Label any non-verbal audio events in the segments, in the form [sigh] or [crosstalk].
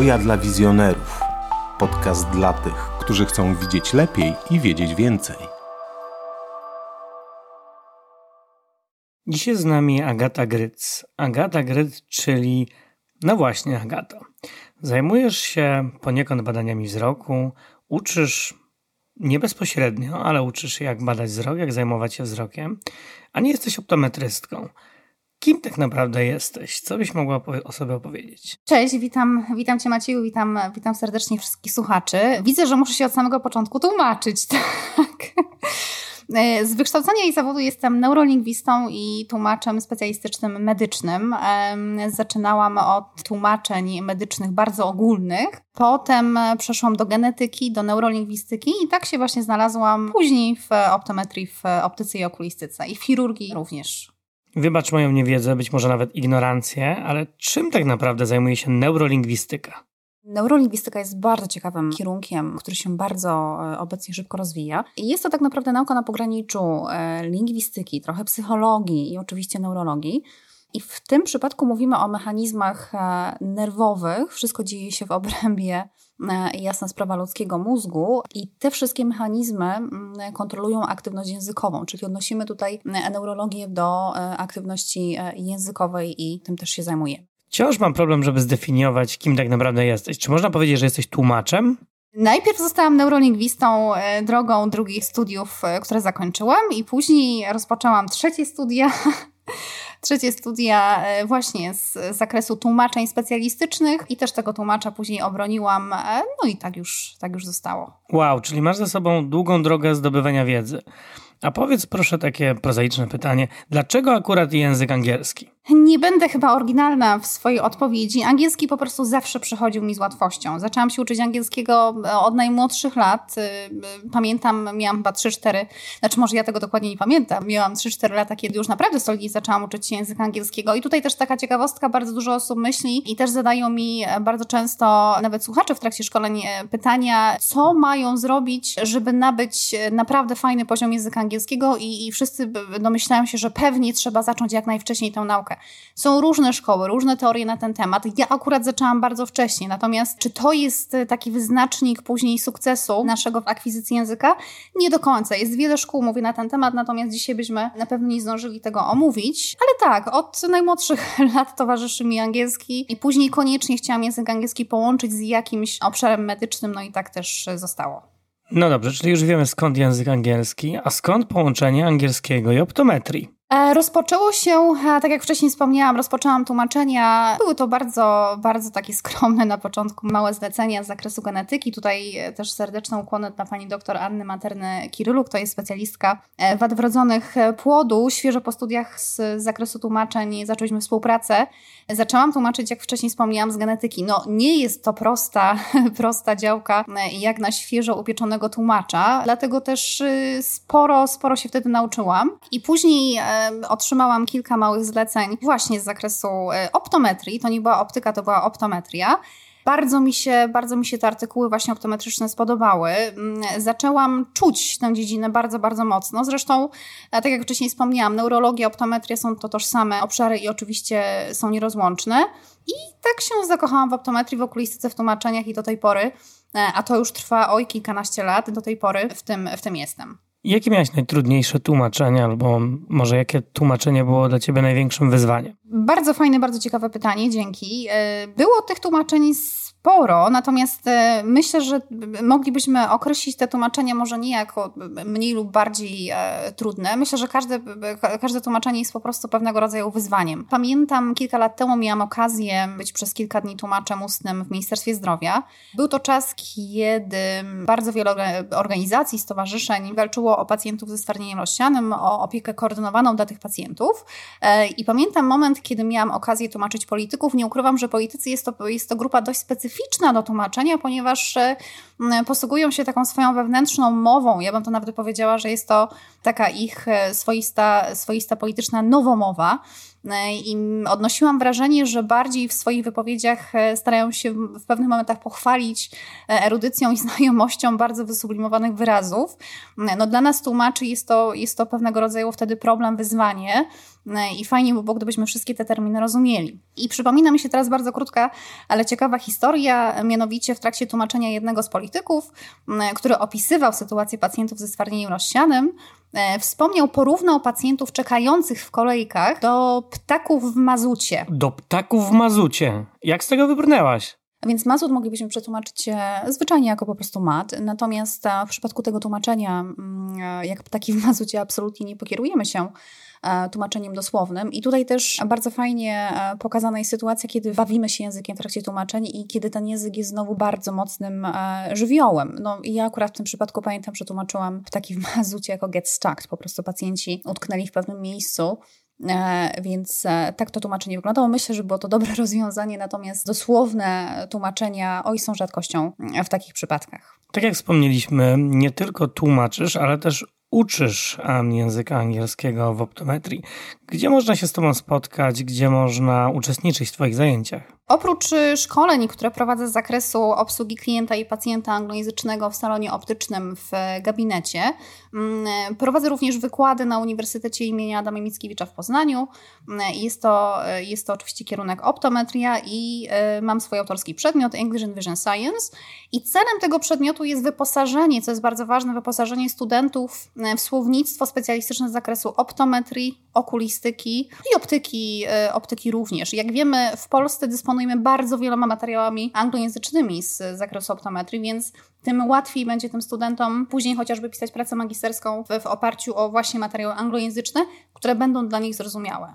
Oja dla wizjonerów. Podcast dla tych, którzy chcą widzieć lepiej i wiedzieć więcej. Dzisiaj z nami Agata Gryc. Agata Gryc, czyli no właśnie Agata. Zajmujesz się poniekąd badaniami wzroku, uczysz nie bezpośrednio, ale uczysz się jak badać wzrok, jak zajmować się wzrokiem, a nie jesteś optometrystką. Kim tak naprawdę jesteś? Co byś mogła o sobie opowiedzieć? Cześć, witam, witam Cię Macieju, witam, witam serdecznie wszystkich słuchaczy. Widzę, że muszę się od samego początku tłumaczyć, [laughs] tak? Z wykształcenia i zawodu jestem neurolingwistą i tłumaczem specjalistycznym medycznym. Zaczynałam od tłumaczeń medycznych bardzo ogólnych. Potem przeszłam do genetyki, do neurolingwistyki i tak się właśnie znalazłam później w optometrii, w optyce i okulistyce i w chirurgii również. Wybacz moją niewiedzę, być może nawet ignorancję, ale czym tak naprawdę zajmuje się neurolingwistyka? Neurolingwistyka jest bardzo ciekawym kierunkiem, który się bardzo e, obecnie szybko rozwija. I jest to tak naprawdę nauka na pograniczu e, lingwistyki, trochę psychologii i oczywiście neurologii. I w tym przypadku mówimy o mechanizmach e, nerwowych. Wszystko dzieje się w obrębie jasna sprawa ludzkiego mózgu i te wszystkie mechanizmy kontrolują aktywność językową, czyli odnosimy tutaj neurologię do aktywności językowej i tym też się zajmujemy. Wciąż mam problem, żeby zdefiniować, kim tak naprawdę jesteś. Czy można powiedzieć, że jesteś tłumaczem? Najpierw zostałam neurolingwistą e, drogą drugich studiów, e, które zakończyłam i później rozpoczęłam trzecie studia. [laughs] trzecie studia e, właśnie z zakresu tłumaczeń specjalistycznych i też tego tłumacza później obroniłam. No i tak już, tak już zostało. Wow, czyli masz za sobą długą drogę zdobywania wiedzy. A powiedz proszę takie prozaiczne pytanie, dlaczego akurat język angielski? Nie będę chyba oryginalna w swojej odpowiedzi. Angielski po prostu zawsze przychodził mi z łatwością. Zaczęłam się uczyć angielskiego e, od najmłodszych lat. E, e, pamiętam, miałam chyba 3-4, znaczy może ja tego dokładnie nie pamiętam. Miałam 3-4 lata, kiedy już naprawdę solidnie zaczęłam uczyć się języka angielskiego. I tutaj też taka ciekawostka, bardzo dużo osób myśli i też zadają mi bardzo często, nawet słuchacze w trakcie szkoleń, pytania, co mają zrobić, żeby nabyć naprawdę fajny poziom języka angielskiego i, i wszyscy domyślają się, że pewnie trzeba zacząć jak najwcześniej tę naukę. Są różne szkoły, różne teorie na ten temat. Ja akurat zaczęłam bardzo wcześnie, natomiast czy to jest e, taki wyznacznik później sukcesu naszego w akwizycji języka? Nie do końca. Jest wiele szkół, mówię na ten temat, natomiast dzisiaj byśmy na pewno nie zdążyli tego omówić. Ale tak, od najmłodszych [laughs] lat towarzyszy mi angielski i później koniecznie chciałam język angielski połączyć z jakimś obszarem medycznym, no i tak też zostało. No dobrze, czyli już wiemy skąd język angielski, a skąd połączenie angielskiego i optometrii? E, rozpoczęło się, tak jak wcześniej wspomniałam, rozpoczęłam tłumaczenia. Były to bardzo, bardzo takie [laughs] skromne na początku małe zlecenia z zakresu genetyki. Tutaj też serdeczną ukłonę dla pani doktor Anny Materny-Kiryluk, to jest specjalistka e, wad wrodzonych płodu. Świeżo po studiach z zakresu tłumaczeń zaczęliśmy współpracę. Zaczęłam tłumaczyć, jak wcześniej wspomniałam, z genetyki. No nie jest to prosta, [laughs] prosta działka, e, jak na świeżo upieczonego tłumacza, dlatego też sporo, sporo się wtedy nauczyłam. I później otrzymałam kilka małych zleceń właśnie z zakresu e, optometrii. To nie była optyka, to była optometria. Bardzo mi, się, bardzo mi się te artykuły właśnie optometryczne spodobały. Mm, zaczęłam czuć tę dziedzinę bardzo, bardzo mocno. Zresztą, e, tak jak wcześniej wspomniałam, neurologia, optometria są to tożsame obszary i oczywiście są nierozłączne. I tak się zakochałam w optometrii, w okulistyce, w tłumaczeniach i do tej pory, e, a to już trwa oj kilkanaście lat, do tej pory w tym, w tym jestem. Jakie miałeś najtrudniejsze tłumaczenie, albo może jakie tłumaczenie było dla ciebie największym wyzwaniem? Bardzo fajne, bardzo ciekawe pytanie, dzięki. E, było tych tłumaczeń sporo, natomiast e, myślę, że moglibyśmy określić te tłumaczenia może nie jako mniej lub bardziej e, trudne. Myślę, że każde, każde tłumaczenie jest po prostu pewnego rodzaju wyzwaniem. Pamiętam, kilka lat temu miałam okazję być przez kilka dni tłumaczem ustnym w Ministerstwie Zdrowia. Był to czas, kiedy bardzo wiele organizacji, stowarzyszeń walczyło o pacjentów ze stwardnieniem rozsianym, o opiekę koordynowaną dla tych pacjentów. E, I pamiętam moment, kiedy miałam okazję tłumaczyć polityków. Nie ukrywam, że politycy jest to, jest to grupa dość specyficzna, do tłumaczenia, ponieważ e, posługują się taką swoją wewnętrzną mową. Ja bym to nawet powiedziała, że jest to taka ich e, swoista, swoista polityczna nowomowa. I odnosiłam wrażenie, że bardziej w swoich wypowiedziach starają się w pewnych momentach pochwalić erudycją i [laughs] znajomością bardzo wysublimowanych wyrazów. No, dla nas tłumaczy jest to, jest to pewnego rodzaju wtedy problem, wyzwanie, i fajnie by było, gdybyśmy wszystkie te terminy rozumieli. I przypomina mi się teraz bardzo krótka, ale ciekawa historia, mianowicie w trakcie tłumaczenia jednego z polityków, który opisywał sytuację pacjentów ze stwardnieniem rozsianym, e, wspomniał, porównał pacjentów czekających w kolejkach do ptaków w mazucie. Do ptaków w mazucie? Jak z tego wybrnęłaś? Więc mazut moglibyśmy przetłumaczyć zwyczajnie jako po prostu mat, natomiast w przypadku tego tłumaczenia, jak ptaki w mazucie, absolutnie nie pokierujemy się E, tłumaczeniem dosłownym. I tutaj też bardzo fajnie e, pokazana jest sytuacja, kiedy bawimy się językiem w trakcie tłumaczeń i kiedy ten język jest znowu bardzo mocnym e, żywiołem. No ja akurat w tym przypadku pamiętam, że tłumaczyłam w takim mazucie jako get stuck. Po prostu pacjenci utknęli w pewnym miejscu. Więc tak to tłumaczenie wyglądało. Myślę, że było to dobre [laughs] rozwiązanie, natomiast dosłowne tłumaczenia oj są rzadkością w takich przypadkach. Tak jak wspomnieliśmy, nie tylko tłumaczysz, ale też uczysz języka angielskiego w optometrii. Gdzie można się z Tobą spotkać, gdzie można uczestniczyć w Twoich zajęciach? Oprócz y, szkoleń, które prowadzę z zakresu obsługi klienta i pacjenta anglojęzycznego w salonie optycznym w gabinecie, mm, prowadzę również wykłady na Uniwersytecie imienia Adama Mickiewicza w Poznaniu. Mm, jest to, jest to oczywiście kierunek optometria i mam swój autorski przedmiot English and Vision Science. I celem tego przedmiotu jest wyposażenie, co jest bardzo ważne, wyposażenie studentów w słownictwo specjalistyczne z zakresu optometrii, okulistyki i optyki, optyki również. Jak wiemy, w Polsce dysponujemy dysponujemy bardzo wieloma materiałami anglojęzycznymi z zakresu optometrii, więc tym łatwiej będzie tym studentom później chociażby pisać pracę magisterską w, w oparciu o właśnie materiały anglojęzyczne, które będą dla nich zrozumiałe.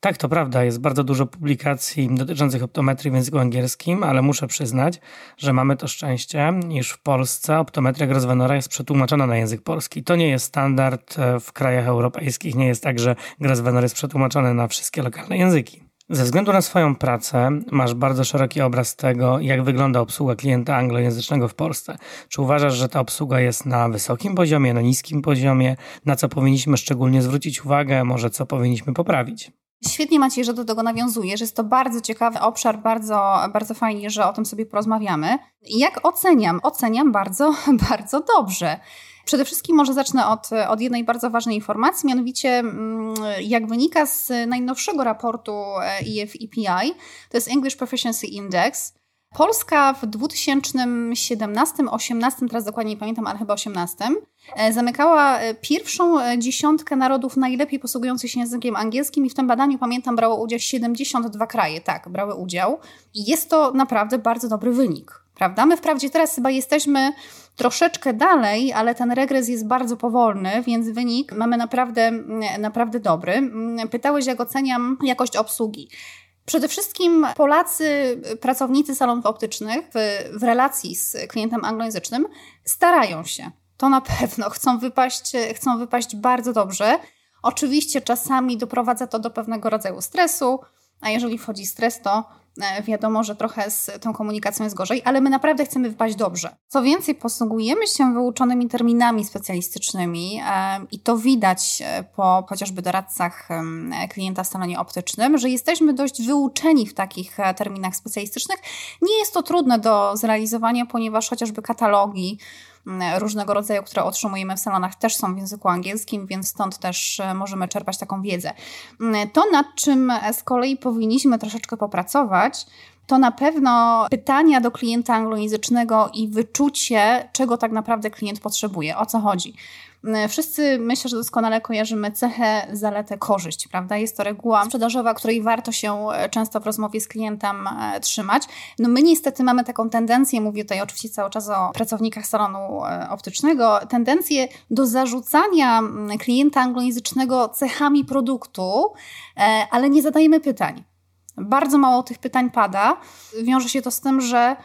Tak, to prawda. Jest bardzo dużo publikacji dotyczących optometrii w języku angielskim, ale muszę przyznać, że mamy to szczęście, iż w Polsce optometria Grosvenora jest przetłumaczona na język polski. To nie jest standard e, w krajach europejskich. Nie jest tak, że Grosvenor jest przetłumaczony na wszystkie lokalne języki. Ze względu na swoją pracę masz bardzo szeroki obraz tego, jak wygląda obsługa klienta anglojęzycznego w Polsce. Czy uważasz, że ta obsługa jest na wysokim poziomie, na niskim poziomie, na co powinniśmy szczególnie zwrócić uwagę, może co powinniśmy poprawić? Świetnie Maciej, że do tego nawiązujesz. Jest to bardzo ciekawy obszar, bardzo, bardzo fajnie, że o tym sobie porozmawiamy. Jak oceniam? Oceniam bardzo, [laughs] bardzo dobrze. Przede wszystkim może zacznę od, od jednej bardzo ważnej informacji, mianowicie mm, jak wynika z najnowszego raportu EF-EPI, e to jest English Proficiency Index, Polska w 2017-18, teraz dokładnie nie pamiętam, ale chyba 18, e, zamykała e, pierwszą dziesiątkę narodów najlepiej posługujących się językiem angielskim i w tym badaniu, pamiętam, brało udział 72 kraje, tak, brały udział. I jest to naprawdę bardzo dobry wynik prawda? My wprawdzie teraz chyba jesteśmy troszeczkę dalej, ale ten regres jest bardzo powolny, więc wynik mamy naprawdę, naprawdę dobry. Pytałeś, jak oceniam jakość obsługi. Przede wszystkim Polacy, pracownicy salonów optycznych w, w relacji z klientem anglojęzycznym starają się. To na pewno. [laughs] Chcą wypaść, chcą wypaść bardzo dobrze. Oczywiście czasami doprowadza to do pewnego rodzaju stresu, a jeżeli wchodzi stres, to wiadomo, że trochę z tą komunikacją jest gorzej, ale my naprawdę chcemy wypaść dobrze. Co więcej, posługujemy się wyuczonymi terminami specjalistycznymi e, i to widać e, po chociażby doradcach klienta w salonie optycznym, że jesteśmy dość wyuczeni w takich terminach specjalistycznych. Nie jest to trudne do zrealizowania, ponieważ chociażby katalogi, różnego rodzaju, które otrzymujemy w salonach, też są w języku angielskim, więc stąd też e, możemy czerpać taką wiedzę. To, nad czym z kolei powinniśmy troszeczkę popracować, to na pewno pytania do klienta anglojęzycznego i wyczucie, czego tak naprawdę klient potrzebuje, o co chodzi. Mm, wszyscy myślę, że doskonale kojarzymy cechę, zaletę, korzyść, prawda? Jest to reguła sprzedażowa, której warto się e, często w rozmowie z klientem e, trzymać. No my niestety mamy taką tendencję, mówię tutaj oczywiście cały czas o pracownikach salonu e, optycznego, tendencję do zarzucania klienta anglojęzycznego cechami produktu, ale nie zadajemy pytań. Bardzo mało tych pytań pada. Wiąże się to z tym, że,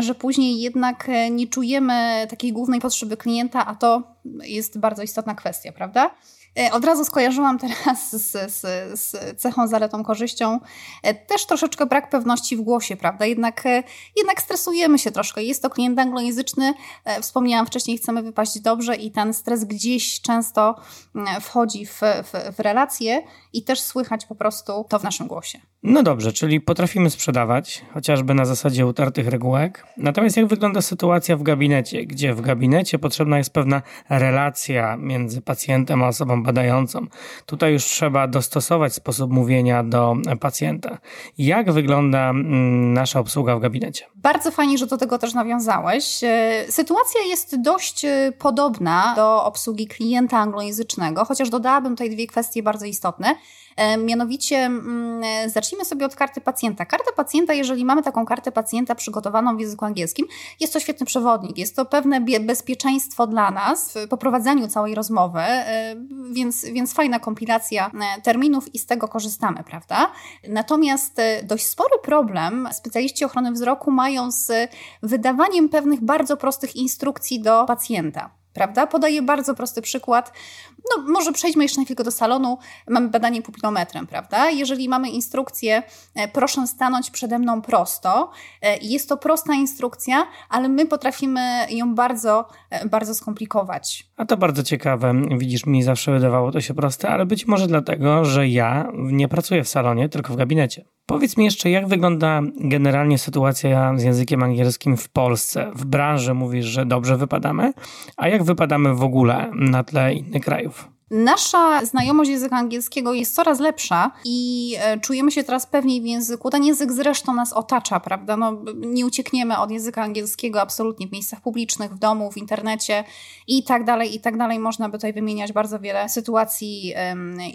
że później jednak nie czujemy takiej głównej potrzeby klienta, a to jest bardzo istotna kwestia, prawda? E, od razu skojarzyłam teraz z, z, z, cechą, zaletą, korzyścią. E, też troszeczkę brak pewności w głosie, prawda? Jednak, e, jednak stresujemy się troszkę. Jest to klient anglojęzyczny. Wspomniałam wcześniej, chcemy wypaść dobrze i ten stres gdzieś często mm, wchodzi w, w, w relacje i też słychać po prostu to w naszym głosie. No dobrze, czyli potrafimy sprzedawać, chociażby na zasadzie utartych regułek. Natomiast jak wygląda sytuacja w gabinecie, gdzie w gabinecie potrzebna jest pewna relacja między pacjentem a osobą badającą? Tutaj już trzeba dostosować sposób mówienia do pacjenta. Jak wygląda mm, nasza obsługa w gabinecie? Bardzo fajnie, że do tego też nawiązałeś. E, sytuacja jest dość e, podobna do obsługi klienta anglojęzycznego, chociaż dodałabym tutaj dwie kwestie bardzo istotne. E, mianowicie mm, zacznijmy sobie od karty pacjenta. Karta pacjenta, jeżeli mamy taką kartę pacjenta przygotowaną w języku angielskim, jest to świetny przewodnik. Jest to pewne bezpieczeństwo dla nas w poprowadzeniu całej rozmowy, e, więc, więc fajna kompilacja e, terminów i z tego korzystamy, prawda? Natomiast dość spory problem specjaliści ochrony wzroku mają z wydawaniem pewnych bardzo prostych instrukcji do pacjenta prawda? Podaję bardzo prosty przykład. No, może przejdźmy jeszcze na chwilkę do salonu. Mamy badanie pupilometrem, prawda? Jeżeli mamy instrukcję, e, proszę stanąć przede mną prosto, e, jest to prosta instrukcja, ale my potrafimy ją bardzo, e, bardzo skomplikować. A to bardzo ciekawe. Widzisz, mi zawsze wydawało to się proste, ale być może dlatego, że ja nie pracuję w salonie, tylko w gabinecie. Powiedz mi jeszcze, jak wygląda generalnie sytuacja z językiem angielskim w Polsce? W branży mówisz, że dobrze wypadamy, a jak wypadamy w ogóle na tle innych krajów? Nasza znajomość języka angielskiego jest coraz lepsza i e, czujemy się teraz pewniej w języku. Ten język zresztą nas otacza, prawda? No, nie uciekniemy od języka angielskiego absolutnie w miejscach publicznych, w domu, w internecie i tak dalej, i tak dalej. Można by tutaj wymieniać bardzo wiele sytuacji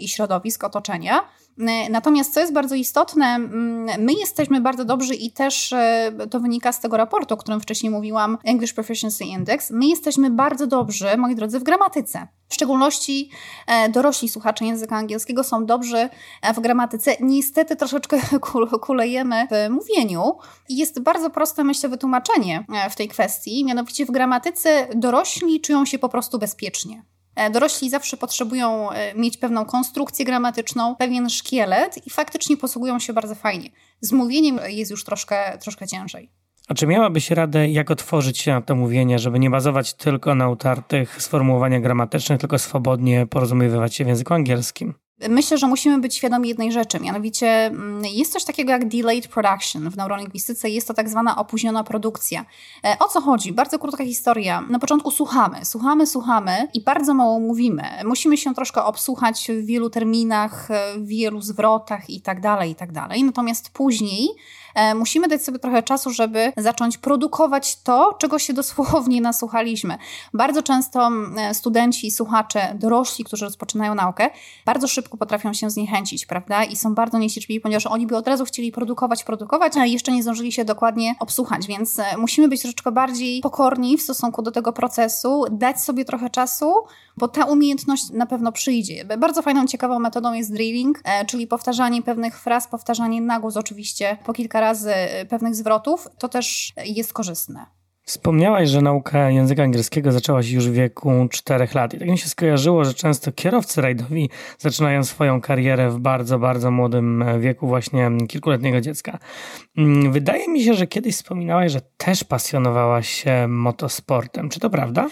i środowisk otoczenia. E, natomiast co jest bardzo istotne, mm, my jesteśmy bardzo dobrzy i też e, to wynika z tego raportu, o którym wcześniej mówiłam, English Proficiency Index. My jesteśmy bardzo dobrzy, moi drodzy, w gramatyce. W szczególności e, dorośli słuchacze języka angielskiego są dobrzy w gramatyce. Niestety troszeczkę [laughs] kulejemy w mówieniu. I jest bardzo proste, myślę, wytłumaczenie w tej kwestii. Mianowicie w gramatyce dorośli czują się po prostu bezpiecznie. E, dorośli zawsze potrzebują e, mieć pewną konstrukcję gramatyczną, pewien szkielet i faktycznie posługują się bardzo fajnie. Z mówieniem jest już troszkę, troszkę ciężej. A czy miałabyś radę, jak otworzyć się na to mówienie, żeby nie bazować tylko na utartych sformułowaniach gramatycznych, tylko swobodnie porozumiewać się w języku angielskim? Myślę, że musimy być świadomi jednej rzeczy, mianowicie mm, jest coś takiego jak delayed production w neurolingwistyce, jest to tak zwana opóźniona produkcja. E, o co chodzi? Bardzo krótka historia. Na początku słuchamy, słuchamy, słuchamy i bardzo mało mówimy. Musimy się troszkę obsłuchać w wielu terminach, w wielu zwrotach i tak dalej, i tak dalej. Natomiast później musimy dać sobie trochę czasu, żeby zacząć produkować to, czego się dosłownie [laughs] nasłuchaliśmy. Bardzo często e, studenci, słuchacze, dorośli, którzy rozpoczynają naukę, bardzo szybko potrafią się zniechęcić, prawda? I są bardzo niecierpliwi, ponieważ oni by od razu chcieli produkować, produkować, a jeszcze nie zdążyli się dokładnie obsłuchać, więc e, musimy być troszeczkę bardziej pokorni w stosunku do tego procesu, dać sobie trochę czasu, bo ta umiejętność na pewno przyjdzie. Bardzo fajną, ciekawą metodą jest drilling, czyli powtarzanie pewnych fraz, powtarzanie na głos oczywiście po kilka razy e, pewnych zwrotów, to też jest korzystne. Wspomniałaś, że nauka języka angielskiego zaczęła się już w wieku 4 lat i tak mi się skojarzyło, że często kierowcy rajdowi zaczynają swoją karierę w bardzo, bardzo młodym wieku właśnie kilkuletniego dziecka. Mm, wydaje mi się, że kiedyś wspominałaś, że też pasjonowałaś się motosportem. Czy to prawda?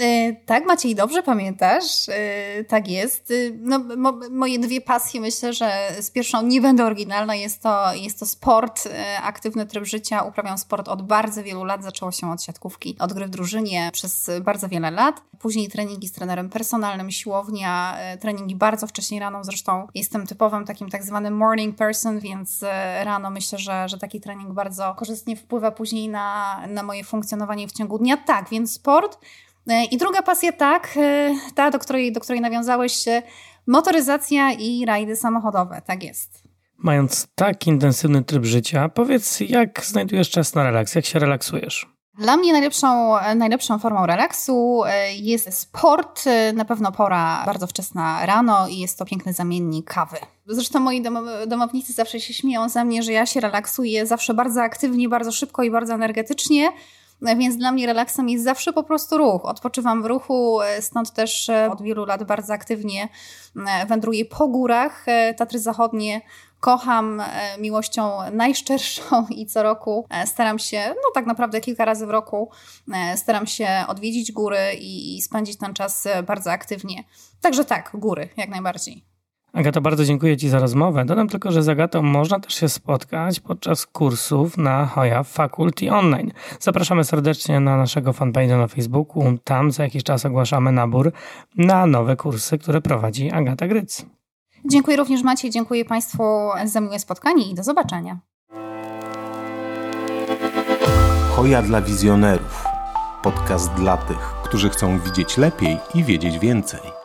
E, tak, Maciej, dobrze pamiętasz. E, tak jest. E, no, mo, moje dwie pasje, myślę, że z pierwszą nie będę oryginalna. Jest to, jest to sport, aktywny tryb życia. Uprawiam sport od bardzo wielu lat. Zaczęło się od siatkówki, od gry w drużynie przez bardzo wiele lat. Później treningi z trenerem personalnym, siłownia, treningi bardzo wcześnie rano. Zresztą jestem typowym takim tak zwanym morning person, więc rano myślę, że, że taki trening bardzo korzystnie wpływa później na, na moje funkcjonowanie w ciągu dnia. Tak, więc sport I druga pasja, tak, e, ta, do której, do której nawiązałeś, motoryzacja i rajdy samochodowe, tak jest. Mając tak intensywny tryb życia, powiedz, jak znajdujesz czas na relaks, jak się relaksujesz? Dla mnie najlepszą, najlepszą formą relaksu e, jest sport, na pewno pora bardzo wczesna rano i jest to piękny zamiennik kawy. Zresztą moi domownicy zawsze się śmieją ze mnie, że ja się relaksuję zawsze bardzo aktywnie, bardzo szybko i bardzo energetycznie. Więc dla mnie relaksem jest zawsze po prostu ruch. Odpoczywam w ruchu, stąd też od wielu lat bardzo aktywnie wędruję po górach Tatry Zachodnie, kocham miłością najszczerszą [laughs] i co roku staram się, no tak naprawdę kilka razy w roku, staram się odwiedzić góry i, spędzić ten czas bardzo aktywnie. Także tak, góry, jak najbardziej. Agato, bardzo dziękuję Ci za rozmowę. Dodam tylko, że z Agatą można też się spotkać podczas kursów na Hoya Faculty Online. Zapraszamy serdecznie na naszego fanpage'a na Facebooku. Tam za jakiś czas ogłaszamy nabór na nowe kursy, które prowadzi Agata Gryc. Dziękuję również Maciej, dziękuję Państwu za miłe spotkanie i do zobaczenia. Hoja dla wizjonerów. Podcast dla tych, którzy chcą widzieć lepiej i wiedzieć więcej.